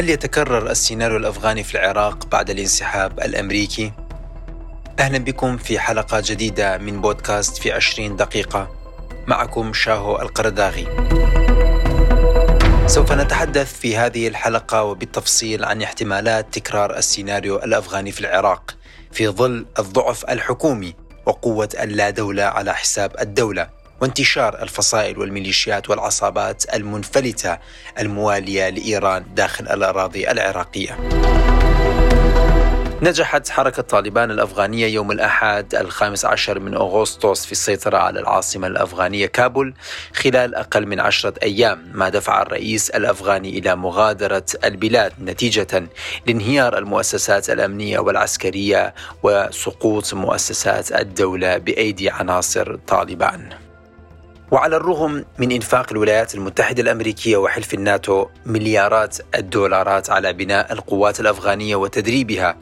هل يتكرر السيناريو الأفغاني في العراق بعد الانسحاب الأمريكي؟ أهلا بكم في حلقة جديدة من بودكاست في 20 دقيقة معكم شاهو القرداغي. سوف نتحدث في هذه الحلقة وبالتفصيل عن احتمالات تكرار السيناريو الأفغاني في العراق في ظل الضعف الحكومي وقوة اللا دولة على حساب الدولة. وانتشار الفصائل والميليشيات والعصابات المنفلتة الموالية لإيران داخل الأراضي العراقية. نجحت حركة طالبان الأفغانية يوم الأحد الخامس عشر من أغسطس في السيطرة على العاصمة الأفغانية كابول خلال أقل من عشرة أيام ما دفع الرئيس الأفغاني إلى مغادرة البلاد نتيجة لانهيار المؤسسات الأمنية والعسكرية وسقوط مؤسسات الدولة بأيدي عناصر طالبان. وعلى الرغم من إنفاق الولايات المتحدة الأمريكية وحلف الناتو مليارات الدولارات على بناء القوات الأفغانية وتدريبها.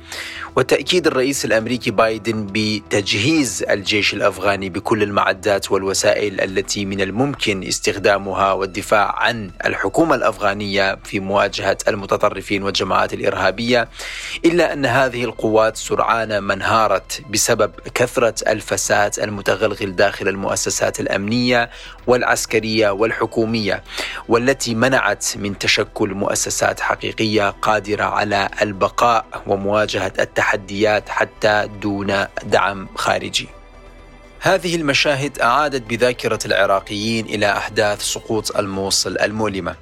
وتاكيد الرئيس الأمريكي بايدن بتجهيز الجيش الأفغاني بكل المعدات والوسائل التي من الممكن استخدامها والدفاع عن الحكومة الأفغانية في مواجهة المتطرفين والجماعات الإرهابية إلا أن هذه القوات سرعان ما انهارت بسبب كثرة الفساد المتغلغل داخل المؤسسات الأمنية والعسكرية والحكومية والتي منعت من تشكل مؤسسات حقيقية قادرة على البقاء ومواجهة التحديات حتى دون دعم خارجي. هذه المشاهد أعادت بذاكرة العراقيين إلى أحداث سقوط الموصل المؤلمة.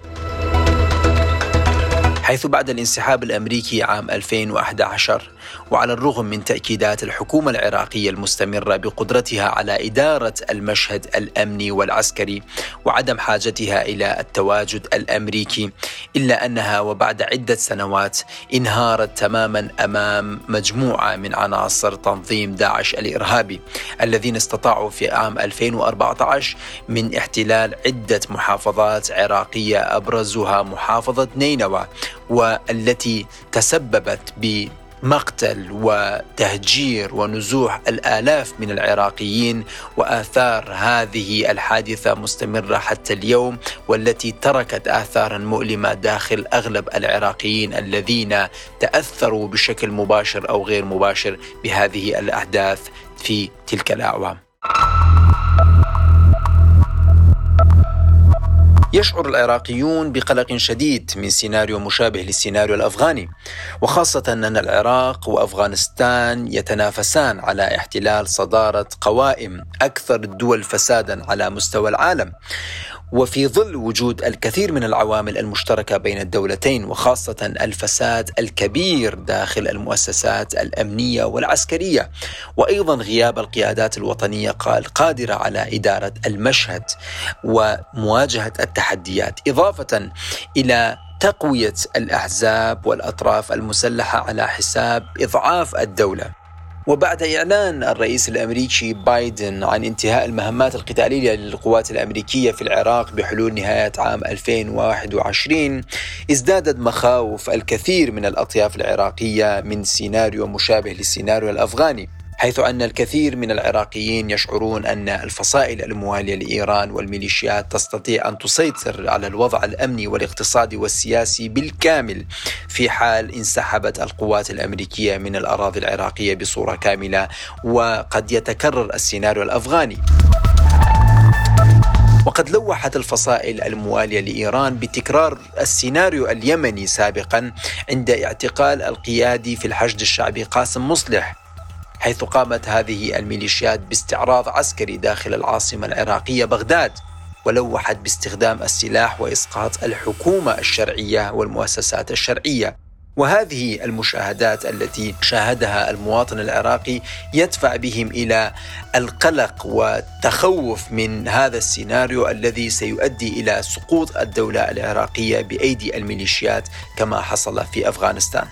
حيث بعد الانسحاب الأمريكي عام 2011 وعلى الرغم من تأكيدات الحكومة العراقية المستمرة بقدرتها على إدارة المشهد الأمني والعسكري وعدم حاجتها إلى التواجد الأمريكي إلا أنها وبعد عدة سنوات انهارت تماما أمام مجموعة من عناصر تنظيم داعش الإرهابي الذين استطاعوا في عام 2014 من احتلال عدة محافظات عراقية أبرزها محافظة نينوى والتي تسببت ب مقتل وتهجير ونزوح الآلاف من العراقيين وآثار هذه الحادثة مستمرة حتى اليوم والتي تركت آثارا مؤلمة داخل أغلب العراقيين الذين تأثروا بشكل مباشر أو غير مباشر بهذه الأحداث في تلك الأعوام. يشعر العراقيون بقلق شديد من سيناريو مشابه للسيناريو الأفغاني وخاصة أن العراق وأفغانستان يتنافسان على احتلال صدارة قوائم أكثر الدول فسادا على مستوى العالم. وفي ظل وجود الكثير من العوامل المشتركة بين الدولتين وخاصة الفساد الكبير داخل المؤسسات الأمنية والعسكرية وأيضا غياب القيادات الوطنية قادرة على إدارة المشهد ومواجهة التحديات إضافة إلى تقوية الأحزاب والأطراف المسلحة على حساب إضعاف الدولة. وبعد إعلان الرئيس الأمريكي بايدن عن انتهاء المهمات القتالية للقوات الأمريكية في العراق بحلول نهاية عام 2021 ازدادت مخاوف الكثير من الأطياف العراقية من سيناريو مشابه للسيناريو الأفغاني. حيث أن الكثير من العراقيين يشعرون أن الفصائل الموالية لإيران والميليشيات تستطيع أن تسيطر على الوضع الأمني والاقتصادي والسياسي بالكامل في حال انسحبت القوات الأمريكية من الأراضي العراقية بصورة كاملة وقد يتكرر السيناريو الأفغاني. وقد لوحت الفصائل الموالية لإيران بتكرار السيناريو اليمني سابقا عند اعتقال القيادي في الحشد الشعبي قاسم مصلح حيث قامت هذه الميليشيات باستعراض عسكري داخل العاصمة العراقية بغداد ولوحت باستخدام السلاح وإسقاط الحكومة الشرعية والمؤسسات الشرعية وهذه المشاهدات التي شاهدها المواطن العراقي يدفع بهم إلى القلق والتخوف من هذا السيناريو الذي سيؤدي إلى سقوط الدولة العراقية بأيدي الميليشيات كما حصل في أفغانستان.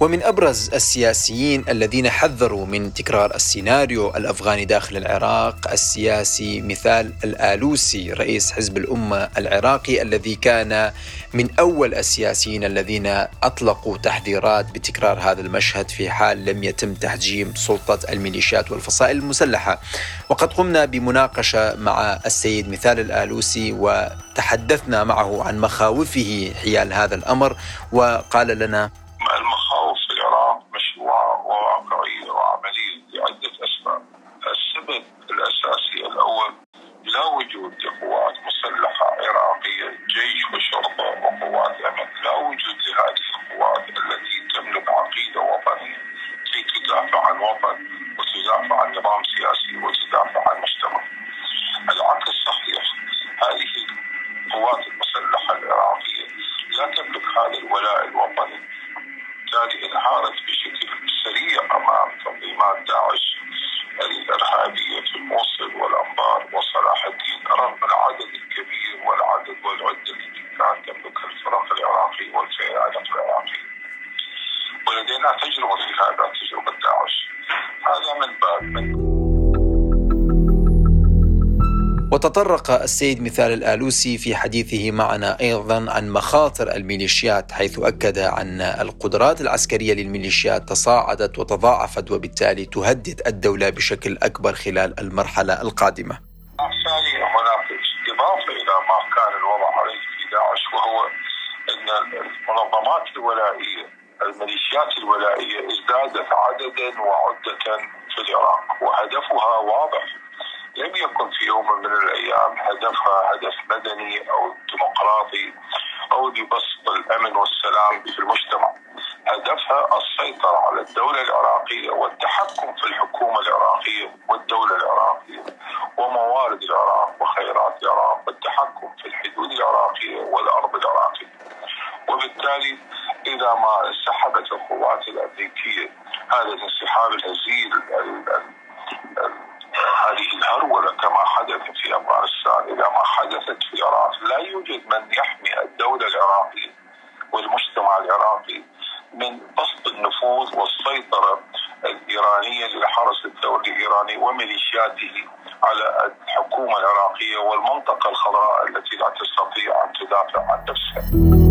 ومن أبرز السياسيين الذين حذروا من تكرار السيناريو الأفغاني داخل العراق السياسي مثال الآلوسي رئيس حزب الأمة العراقي الذي كان من أول السياسيين الذين أطلقوا تحذيرات بتكرار هذا المشهد في حال لم يتم تحجيم سلطة الميليشيات والفصائل المسلحة. وقد قمنا بمناقشة مع السيد مثال الآلوسي وتحدثنا معه عن مخاوفه حيال هذا الأمر وقال لنا وجود قوات مسلحة عراقية جيش وشرطه وقوات امنيه وتطرق السيد مثال الآلوسي في حديثه معنا أيضا عن مخاطر الميليشيات حيث أكد أن القدرات العسكرية للميليشيات تصاعدت وتضاعفت وبالتالي تهدد الدولة بشكل أكبر خلال المرحلة القادمة. ثانيا إضافة إلى ما كان الوضع عليه في داعش وهو أن المنظمات الولائية الميليشيات الولائية ازدادت عددا وعدة في العراق وهدفها واضح لم يكن في يوم من الأيام هدفها هدف مدني أو ديمقراطي أو لبسط الأمن والسلام في المجتمع. هدفها السيطرة على الدولة العراقية والتحكم في الحكومة العراقية والدولة العراقية وموارد العراق وخيرات العراق والتحكم في الحدود العراقيه والارض العراقيه. وبالتالي اذا ما انسحبت القوات هذا الانسحاب الهزيل هذه الهرولة كما حدث في أفغانستان إذا ما حدثت في العراق. لا يوجد من يحمي الدولة العراقية والمجتمع العراقي من بسط النفوذ والسيطرة الإيرانية للحرس الثوري الإيراني وميليشياته على الحكومة العراقية والمنطقة الخضراء التي لا تستطيع أن تدافع عن نفسها.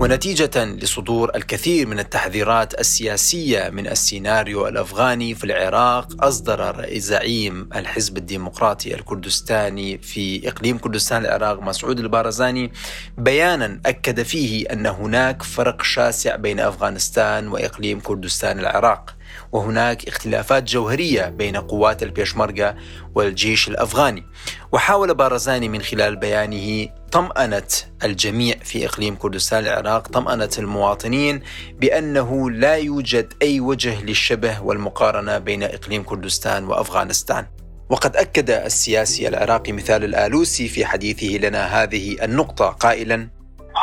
ونتيجة لصدور الكثير من التحذيرات السياسية من السيناريو الأفغاني في العراق أصدر زعيم الحزب الديمقراطي الكردستاني في إقليم كردستان العراق مسعود البارزاني بيانا أكد فيه أن هناك فرق شاسع بين أفغانستان وإقليم كردستان العراق وهناك اختلافات جوهرية بين قوات البيشمركة والجيش الأفغاني. وحاول بارزاني من خلال بيانه طمأنة الجميع في إقليم كردستان العراق طمأنة المواطنين بأنه لا يوجد أي وجه للشبه والمقارنة بين إقليم كردستان وأفغانستان. وقد أكد السياسي العراقي مثال الآلوسي في حديثه لنا هذه النقطة قائلا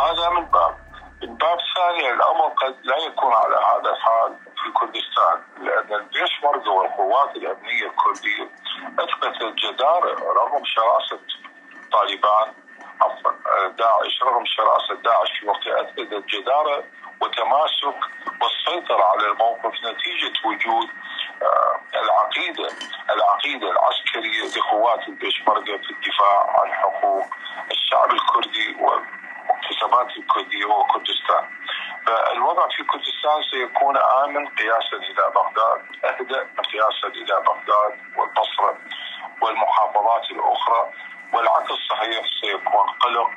هذا من باب. من باب ثاني الأمر قد لا يكون على هذا الحال في كردستان لأن البيشمركة والقوات الأمنية الكردية أثبتت جدارة رغم شراسة طالبان. عفوا داعش رغم شراسة داعش في وقتها أثبتت جدارة وتماسك والسيطرة على الموقف نتيجة وجود آه، العقيدة العقيدة العسكرية لقوات البيشمركة في الدفاع عن حقوق الشعب الكردي والمكتسبات الكردية وكردستان. فالوضع في كردستان سيكون آمن قياسا إلى بغداد أهدأ قياسا إلى بغداد والبصرة والمحافظات الأخرى. والعكس صحيح سيكون قلق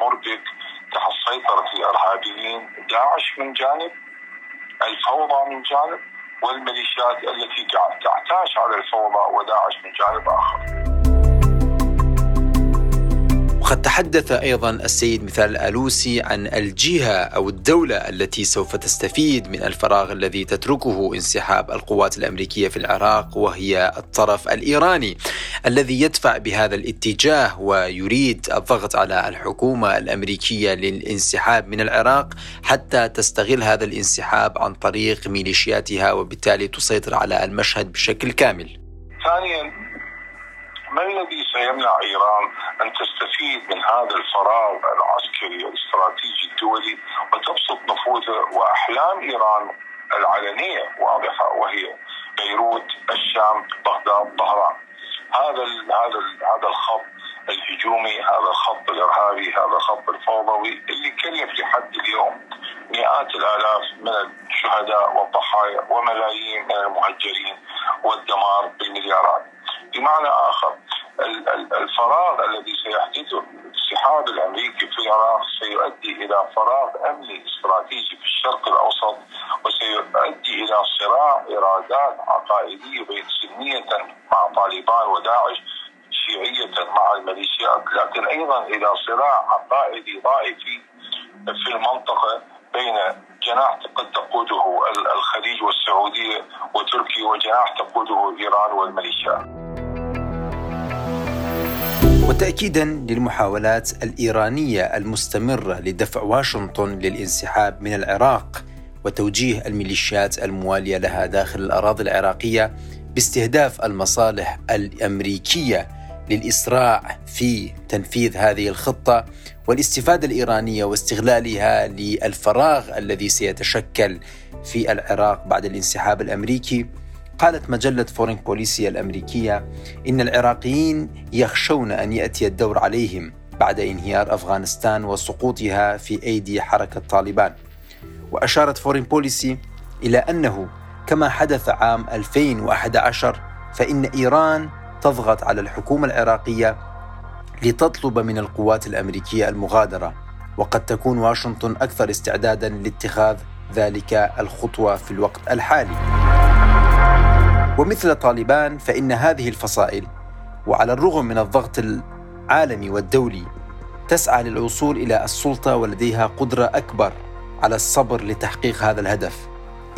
مربك تحت سيطرة الإرهابيين. داعش من جانب الفوضى من جانب والميليشيات التي تعتاش على الفوضى وداعش من جانب آخر. تحدث أيضا السيد مثال الألوسي عن الجهة أو الدولة التي سوف تستفيد من الفراغ الذي تتركه انسحاب القوات الأمريكية في العراق وهي الطرف الإيراني الذي يدفع بهذا الاتجاه ويريد الضغط على الحكومة الأمريكية للانسحاب من العراق حتى تستغل هذا الانسحاب عن طريق ميليشياتها وبالتالي تسيطر على المشهد بشكل كامل. ثانيا ما الذي سيمنع إيران أن تستفيد من هذا الفراغ العسكري الاستراتيجي الدولي وتبسط نفوذها وأحلام إيران العلنية واضحة وهي بيروت الشام بغداد طهران. هذا ال هذا ال هذا الخط الهجومي هذا الخط الإرهابي هذا الخط الفوضوي اللي كلف لحد اليوم. مئات الآلاف من الشهداء والضحايا وملايين من المهجرين والدمار بالمليارات. بمعنى آخر الفراغ الذي سيحدثه الانسحاب الامريكي في العراق سيؤدي إلى فراغ امني استراتيجي في الشرق الاوسط وسيؤدي إلى صراع عقائديه بين سنية مع طالبان وداعش شيعية مع الميليشيات لكن أيضا إلى صراع عقائدي ضائفي في المنطقة بين جناح قد تقوده الخليج والسعودية وتركيا وجناح تقوده إيران والميليشيات. وتأكيدا للمحاولات الإيرانية المستمرة لدفع واشنطن للانسحاب من العراق وتوجيه الميليشيات الموالية لها داخل الأراضي العراقية باستهداف المصالح الأمريكية للإسراع في تنفيذ هذه الخطة والاستفادة الإيرانية واستغلالها للفراغ الذي سيتشكل في العراق بعد الانسحاب الأمريكي. قالت مجلة فورين بوليسي الأمريكية إن العراقيين يخشون أن يأتي الدور عليهم بعد انهيار أفغانستان وسقوطها في أيدي حركة طالبان. وأشارت فورين بوليسي إلى أنه كما حدث عام 2011 فإن إيران تضغط على الحكومة العراقية لتطلب من القوات الأمريكية المغادرة وقد تكون واشنطن أكثر استعدادا لاتخاذ ذلك الخطوة في الوقت الحالي. ومثل طالبان فإن هذه الفصائل وعلى الرغم من الضغط العالمي والدولي تسعى للوصول إلى السلطة ولديها قدرة أكبر. على الصبر لتحقيق هذا الهدف.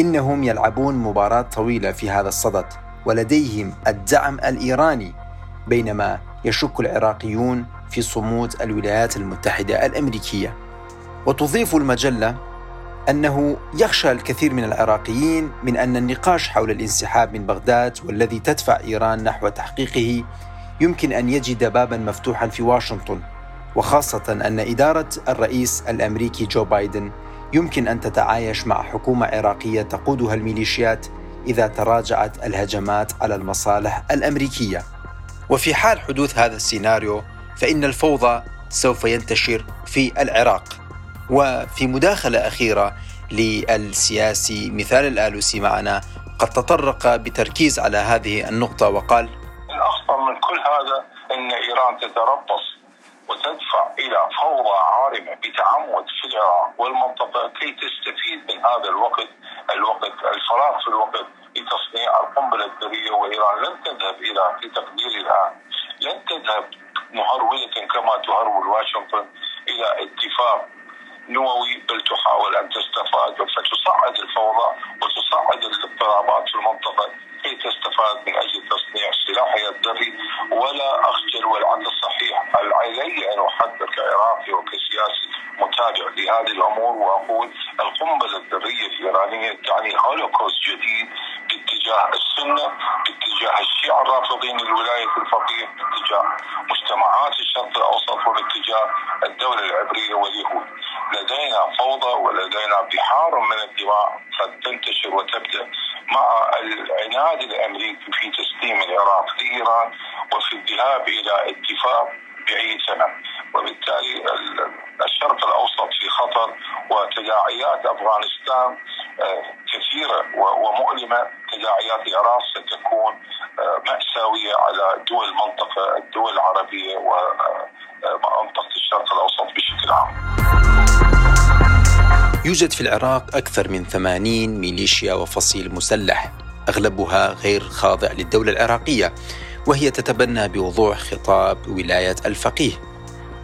إنهم يلعبون مباراة طويلة في هذا الصدد ولديهم الدعم الإيراني بينما يشك العراقيون في صمود الولايات المتحدة الأمريكية. وتضيف المجلة أنه يخشى الكثير من العراقيين من أن النقاش حول الانسحاب من بغداد والذي تدفع إيران نحو تحقيقه يمكن أن يجد بابا مفتوحا في واشنطن وخاصة أن إدارة الرئيس الأمريكي جو بايدن يمكن أن تتعايش مع حكومة عراقية تقودها الميليشيات إذا تراجعت الهجمات على المصالح الأمريكية. وفي حال حدوث هذا السيناريو فإن الفوضى سوف ينتشر في العراق. وفي مداخلة أخيرة للسياسي مثال الآلوسي معنا قد تطرق بتركيز على هذه النقطة وقال الأخطر من كل هذا أن إيران تتربص وتدفع إلى فوضى عارمة بتعمد في العراق والمنطقة كي تستفيد من هذا الوقت الوقت الفراغ في الوقت لتصنيع القنبلة الذرية وإيران لن تذهب إلى في تقديري الآن. لن تذهب مهرولة كما تهرول واشنطن إلى اتفاق نووي بل تحاول أن تستفاد فتصعد الفوضى وتصعد الاضطرابات في المنطقة. كي تستفاد من أجل تصنيع سلاحها الذري ولا اخجل والعكس صحيح. علي أن احذر كعراقي وكسياسي متابع لهذه الأمور وأقول القنبلة الذرية الإيرانية تعني هولوكوست جديد باتجاه السنة باتجاه الشيعة الرافضين للولاية الفقيه باتجاه مجتمعات الشرق الأوسط وباتجاه الدولة العبرية واليهود. لدينا فوضى ولدينا بحار من الدماء قد تنتشر وتبدأ مع العناد الأمريكي في تسليم العراق لإيران وفي الذهاب إلى اتفاق باي سنة. وبالتالي الشرق الأوسط في خطر وتداعيات أفغانستان آه، كثيرة تداعيات العراق ستكون آه، مأساوية على دول المنطقة الدول العربية ومنطقه آه، الشرق الأوسط بشكل عام. يوجد في العراق أكثر من 80 ميليشيا وفصيل مسلح أغلبها غير خاضع للدولة العراقية وهي تتبنى بوضوح خطاب ولاية الفقيه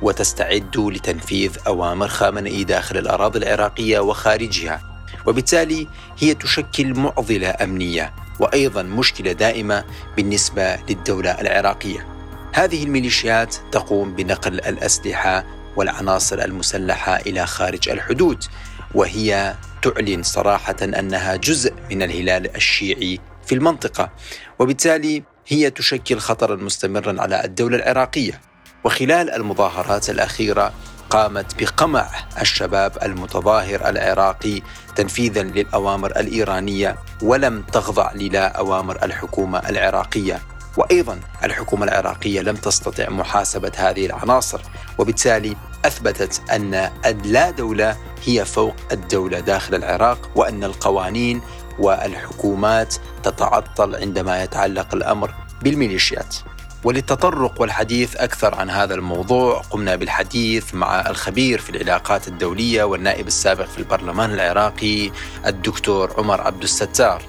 وتستعد لتنفيذ أوامر خامنئي داخل الأراضي العراقية وخارجها وبالتالي هي تشكل معضلة أمنية وأيضا مشكلة دائمة بالنسبة للدولة العراقية. هذه الميليشيات تقوم بنقل الأسلحة والعناصر المسلحة إلى خارج الحدود وهي تعلن صراحة أنها جزء من الهلال الشيعي في المنطقة. وبالتالي هي تشكل خطرا مستمرا على الدولة العراقية. وخلال المظاهرات الأخيرة قامت بقمع الشباب المتظاهر العراقي تنفيذا للأوامر الإيرانية ولم تخضع للا أوامر الحكومة العراقية وأيضا الحكومة العراقية لم تستطع محاسبة هذه العناصر وبالتالي أثبتت أن لا دولة هي فوق الدولة داخل العراق وأن القوانين والحكومات تتعطل عندما يتعلق الأمر بالميليشيات. وللتطرق والحديث أكثر عن هذا الموضوع قمنا بالحديث مع الخبير في العلاقات الدولية والنائب السابق في البرلمان العراقي الدكتور عمر عبد الستار.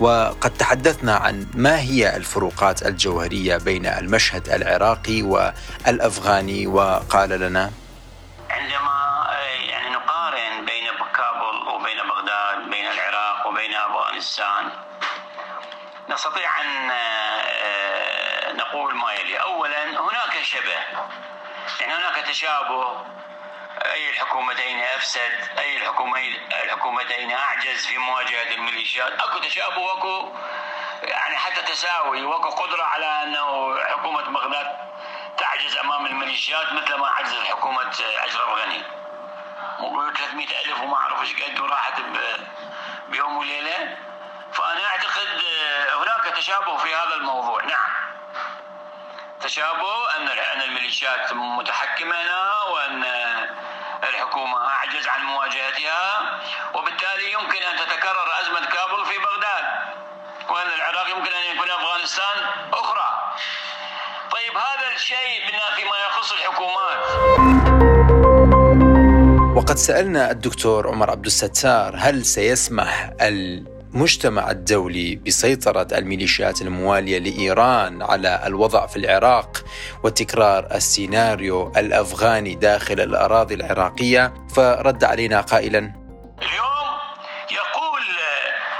وقد تحدثنا عن ما هي الفروقات الجوهرية بين المشهد العراقي والأفغاني وقال لنا عندما يعني نقارن بين كابل وبين بغداد بين العراق وبين أفغانستان نستطيع أن نقول ما يلي اولا هناك شبه. يعني هناك تشابه. أي الحكومتين أفسد أي الحكومتين الحكومتين أعجز في مواجهة الميليشيات. أكو تشابه وأكو يعني حتى تساوي. وأكو قدرة على أنه حكومة بغداد تعجز أمام الميليشيات مثل ما عجزت حكومة اشرف غني. مو 300 ألف وما أعرف إيش قد وراحت بيوم وليلة. فأنا أعتقد هناك تشابه في هذا الموضوع. نعم. تشابه أن أن الميليشيات متحكمة هنا وأن الحكومة أعجز عن مواجهتها وبالتالي يمكن أن تتكرر أزمة كابل في بغداد وأن العراق يمكن أن يكون أفغانستان أخرى. طيب هذا الشيء فيما يخص الحكومات. وقد سألنا الدكتور عمر عبد الستار هل سيسمح المجتمع الدولي بسيطرة الميليشيات الموالية لإيران على الوضع في العراق وتكرار السيناريو الأفغاني داخل الأراضي العراقية. فرد علينا قائلا اليوم يقول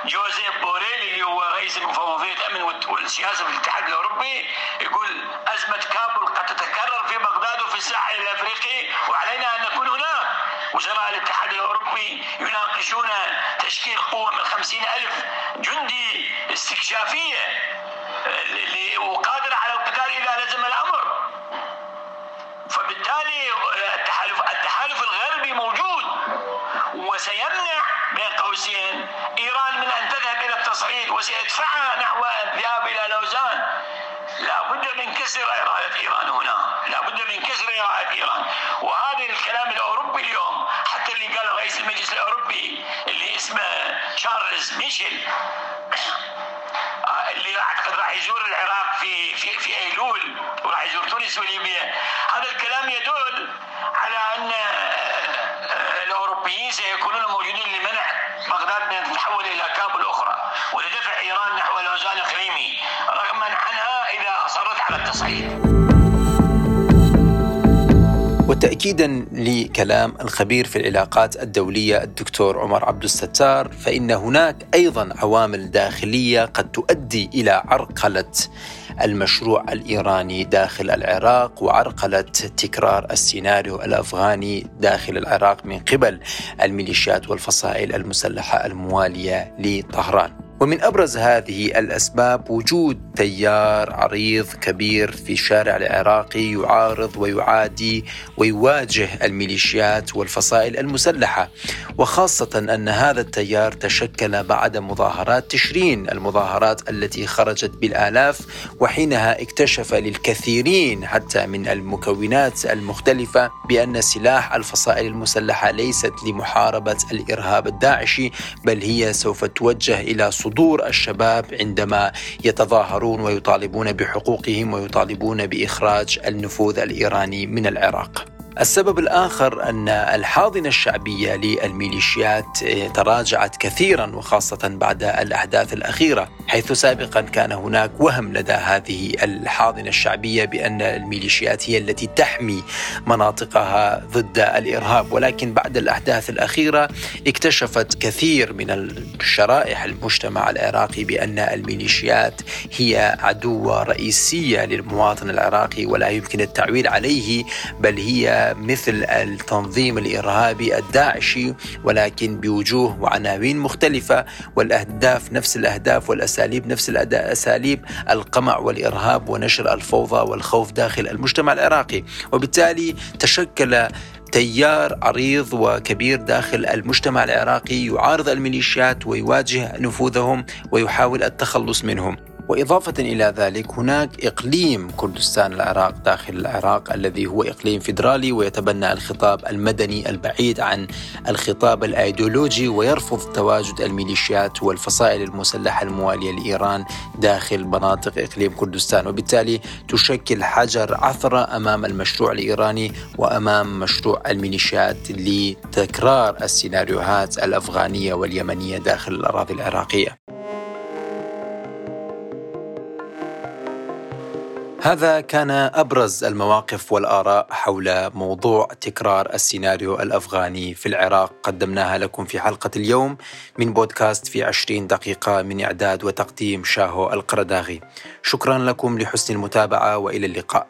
جوزيف بوريل اللي هو رئيس المفوضية الأمن والسياسة في الاتحاد الأوروبي يقول أزمة كابول قد تتكرر في بغداد وفي الساحل الأفريقي وعلينا أن نكون هناك. وزراء الاتحاد الأوروبي يناقشون تشكيل قوة من خمسين ألف جندي استكشافية وقادرة على القتال إذا لزم الأمر. فبالتالي التحالف التحالف الغربي موجود وسيمنع بين قوسين. إيران من أن تذهب إلى التصعيد وسيدفعها نحو الذهاب إلى لوزان. لا بد من كسر إرادة إيران هنا. لا بد من كسر إرادة إيران. وهذا الكلام تشارلز ميشيل. اللي اعتقد راح يزور العراق في في في أيلول وراح يزور تونس وليبيا هذا الكلام يدل على أن آه، الأوروبيين سيكونون موجودين لمنع بغداد من تتحول إلى كابل أخرى ولدفع إيران نحو التوازن الإقليمي رغما عنها إذا أصرت على التصعيد. وتأكيدا لكلام الخبير في العلاقات الدولية الدكتور عمر عبد الستار فإن هناك أيضا عوامل داخلية قد تؤدي إلى عرقلة المشروع الإيراني داخل العراق وعرقلة تكرار السيناريو الأفغاني داخل العراق من قبل الميليشيات والفصائل المسلحة الموالية لطهران. ومن أبرز هذه الأسباب وجود تيار عريض كبير في الشارع العراقي يعارض ويعادي ويواجه الميليشيات والفصائل المسلحة وخاصة أن هذا التيار تشكل بعد مظاهرات تشرين المظاهرات التي خرجت بالآلاف وحينها اكتشف للكثيرين حتى من المكونات المختلفة بأن سلاح الفصائل المسلحة ليست لمحاربة الإرهاب الداعشي بل هي سوف توجه إلى صدور الشباب عندما يتظاهرون ويطالبون بحقوقهم ويطالبون بإخراج النفوذ الإيراني من العراق. السبب الآخر أن الحاضنة الشعبية للميليشيات تراجعت كثيرا وخاصة بعد الأحداث الأخيرة حيث سابقا كان هناك وهم لدى هذه الحاضنة الشعبية بأن الميليشيات هي التي تحمي مناطقها ضد الإرهاب. ولكن بعد الأحداث الأخيرة اكتشفت كثير من الشرائح المجتمع العراقي بأن الميليشيات هي عدوة رئيسية للمواطن العراقي ولا يمكن التعويل عليه بل هي مثل التنظيم الإرهابي الداعشي ولكن بوجوه وعناوين مختلفة والأهداف نفس الأهداف والأساليب نفس الاساليب القمع والإرهاب ونشر الفوضى والخوف داخل المجتمع العراقي. وبالتالي تشكل تيار عريض وكبير داخل المجتمع العراقي يعارض الميليشيات ويواجه نفوذهم ويحاول التخلص منهم. وإضافة إلى ذلك هناك إقليم كردستان العراق داخل العراق الذي هو إقليم فيدرالي ويتبنى الخطاب المدني البعيد عن الخطاب الأيديولوجي ويرفض تواجد الميليشيات والفصائل المسلحة الموالية لإيران داخل مناطق إقليم كردستان. وبالتالي تشكل حجر عثرة أمام المشروع الإيراني وأمام مشروع الميليشيات لتكرار السيناريوهات الأفغانية واليمنية داخل الأراضي العراقية. هذا كان أبرز المواقف والآراء حول موضوع تكرار السيناريو الأفغاني في العراق قدمناها لكم في حلقة اليوم من بودكاست في عشرين دقيقة من إعداد وتقديم شاهو القرداغي. شكرا لكم لحسن المتابعة وإلى اللقاء.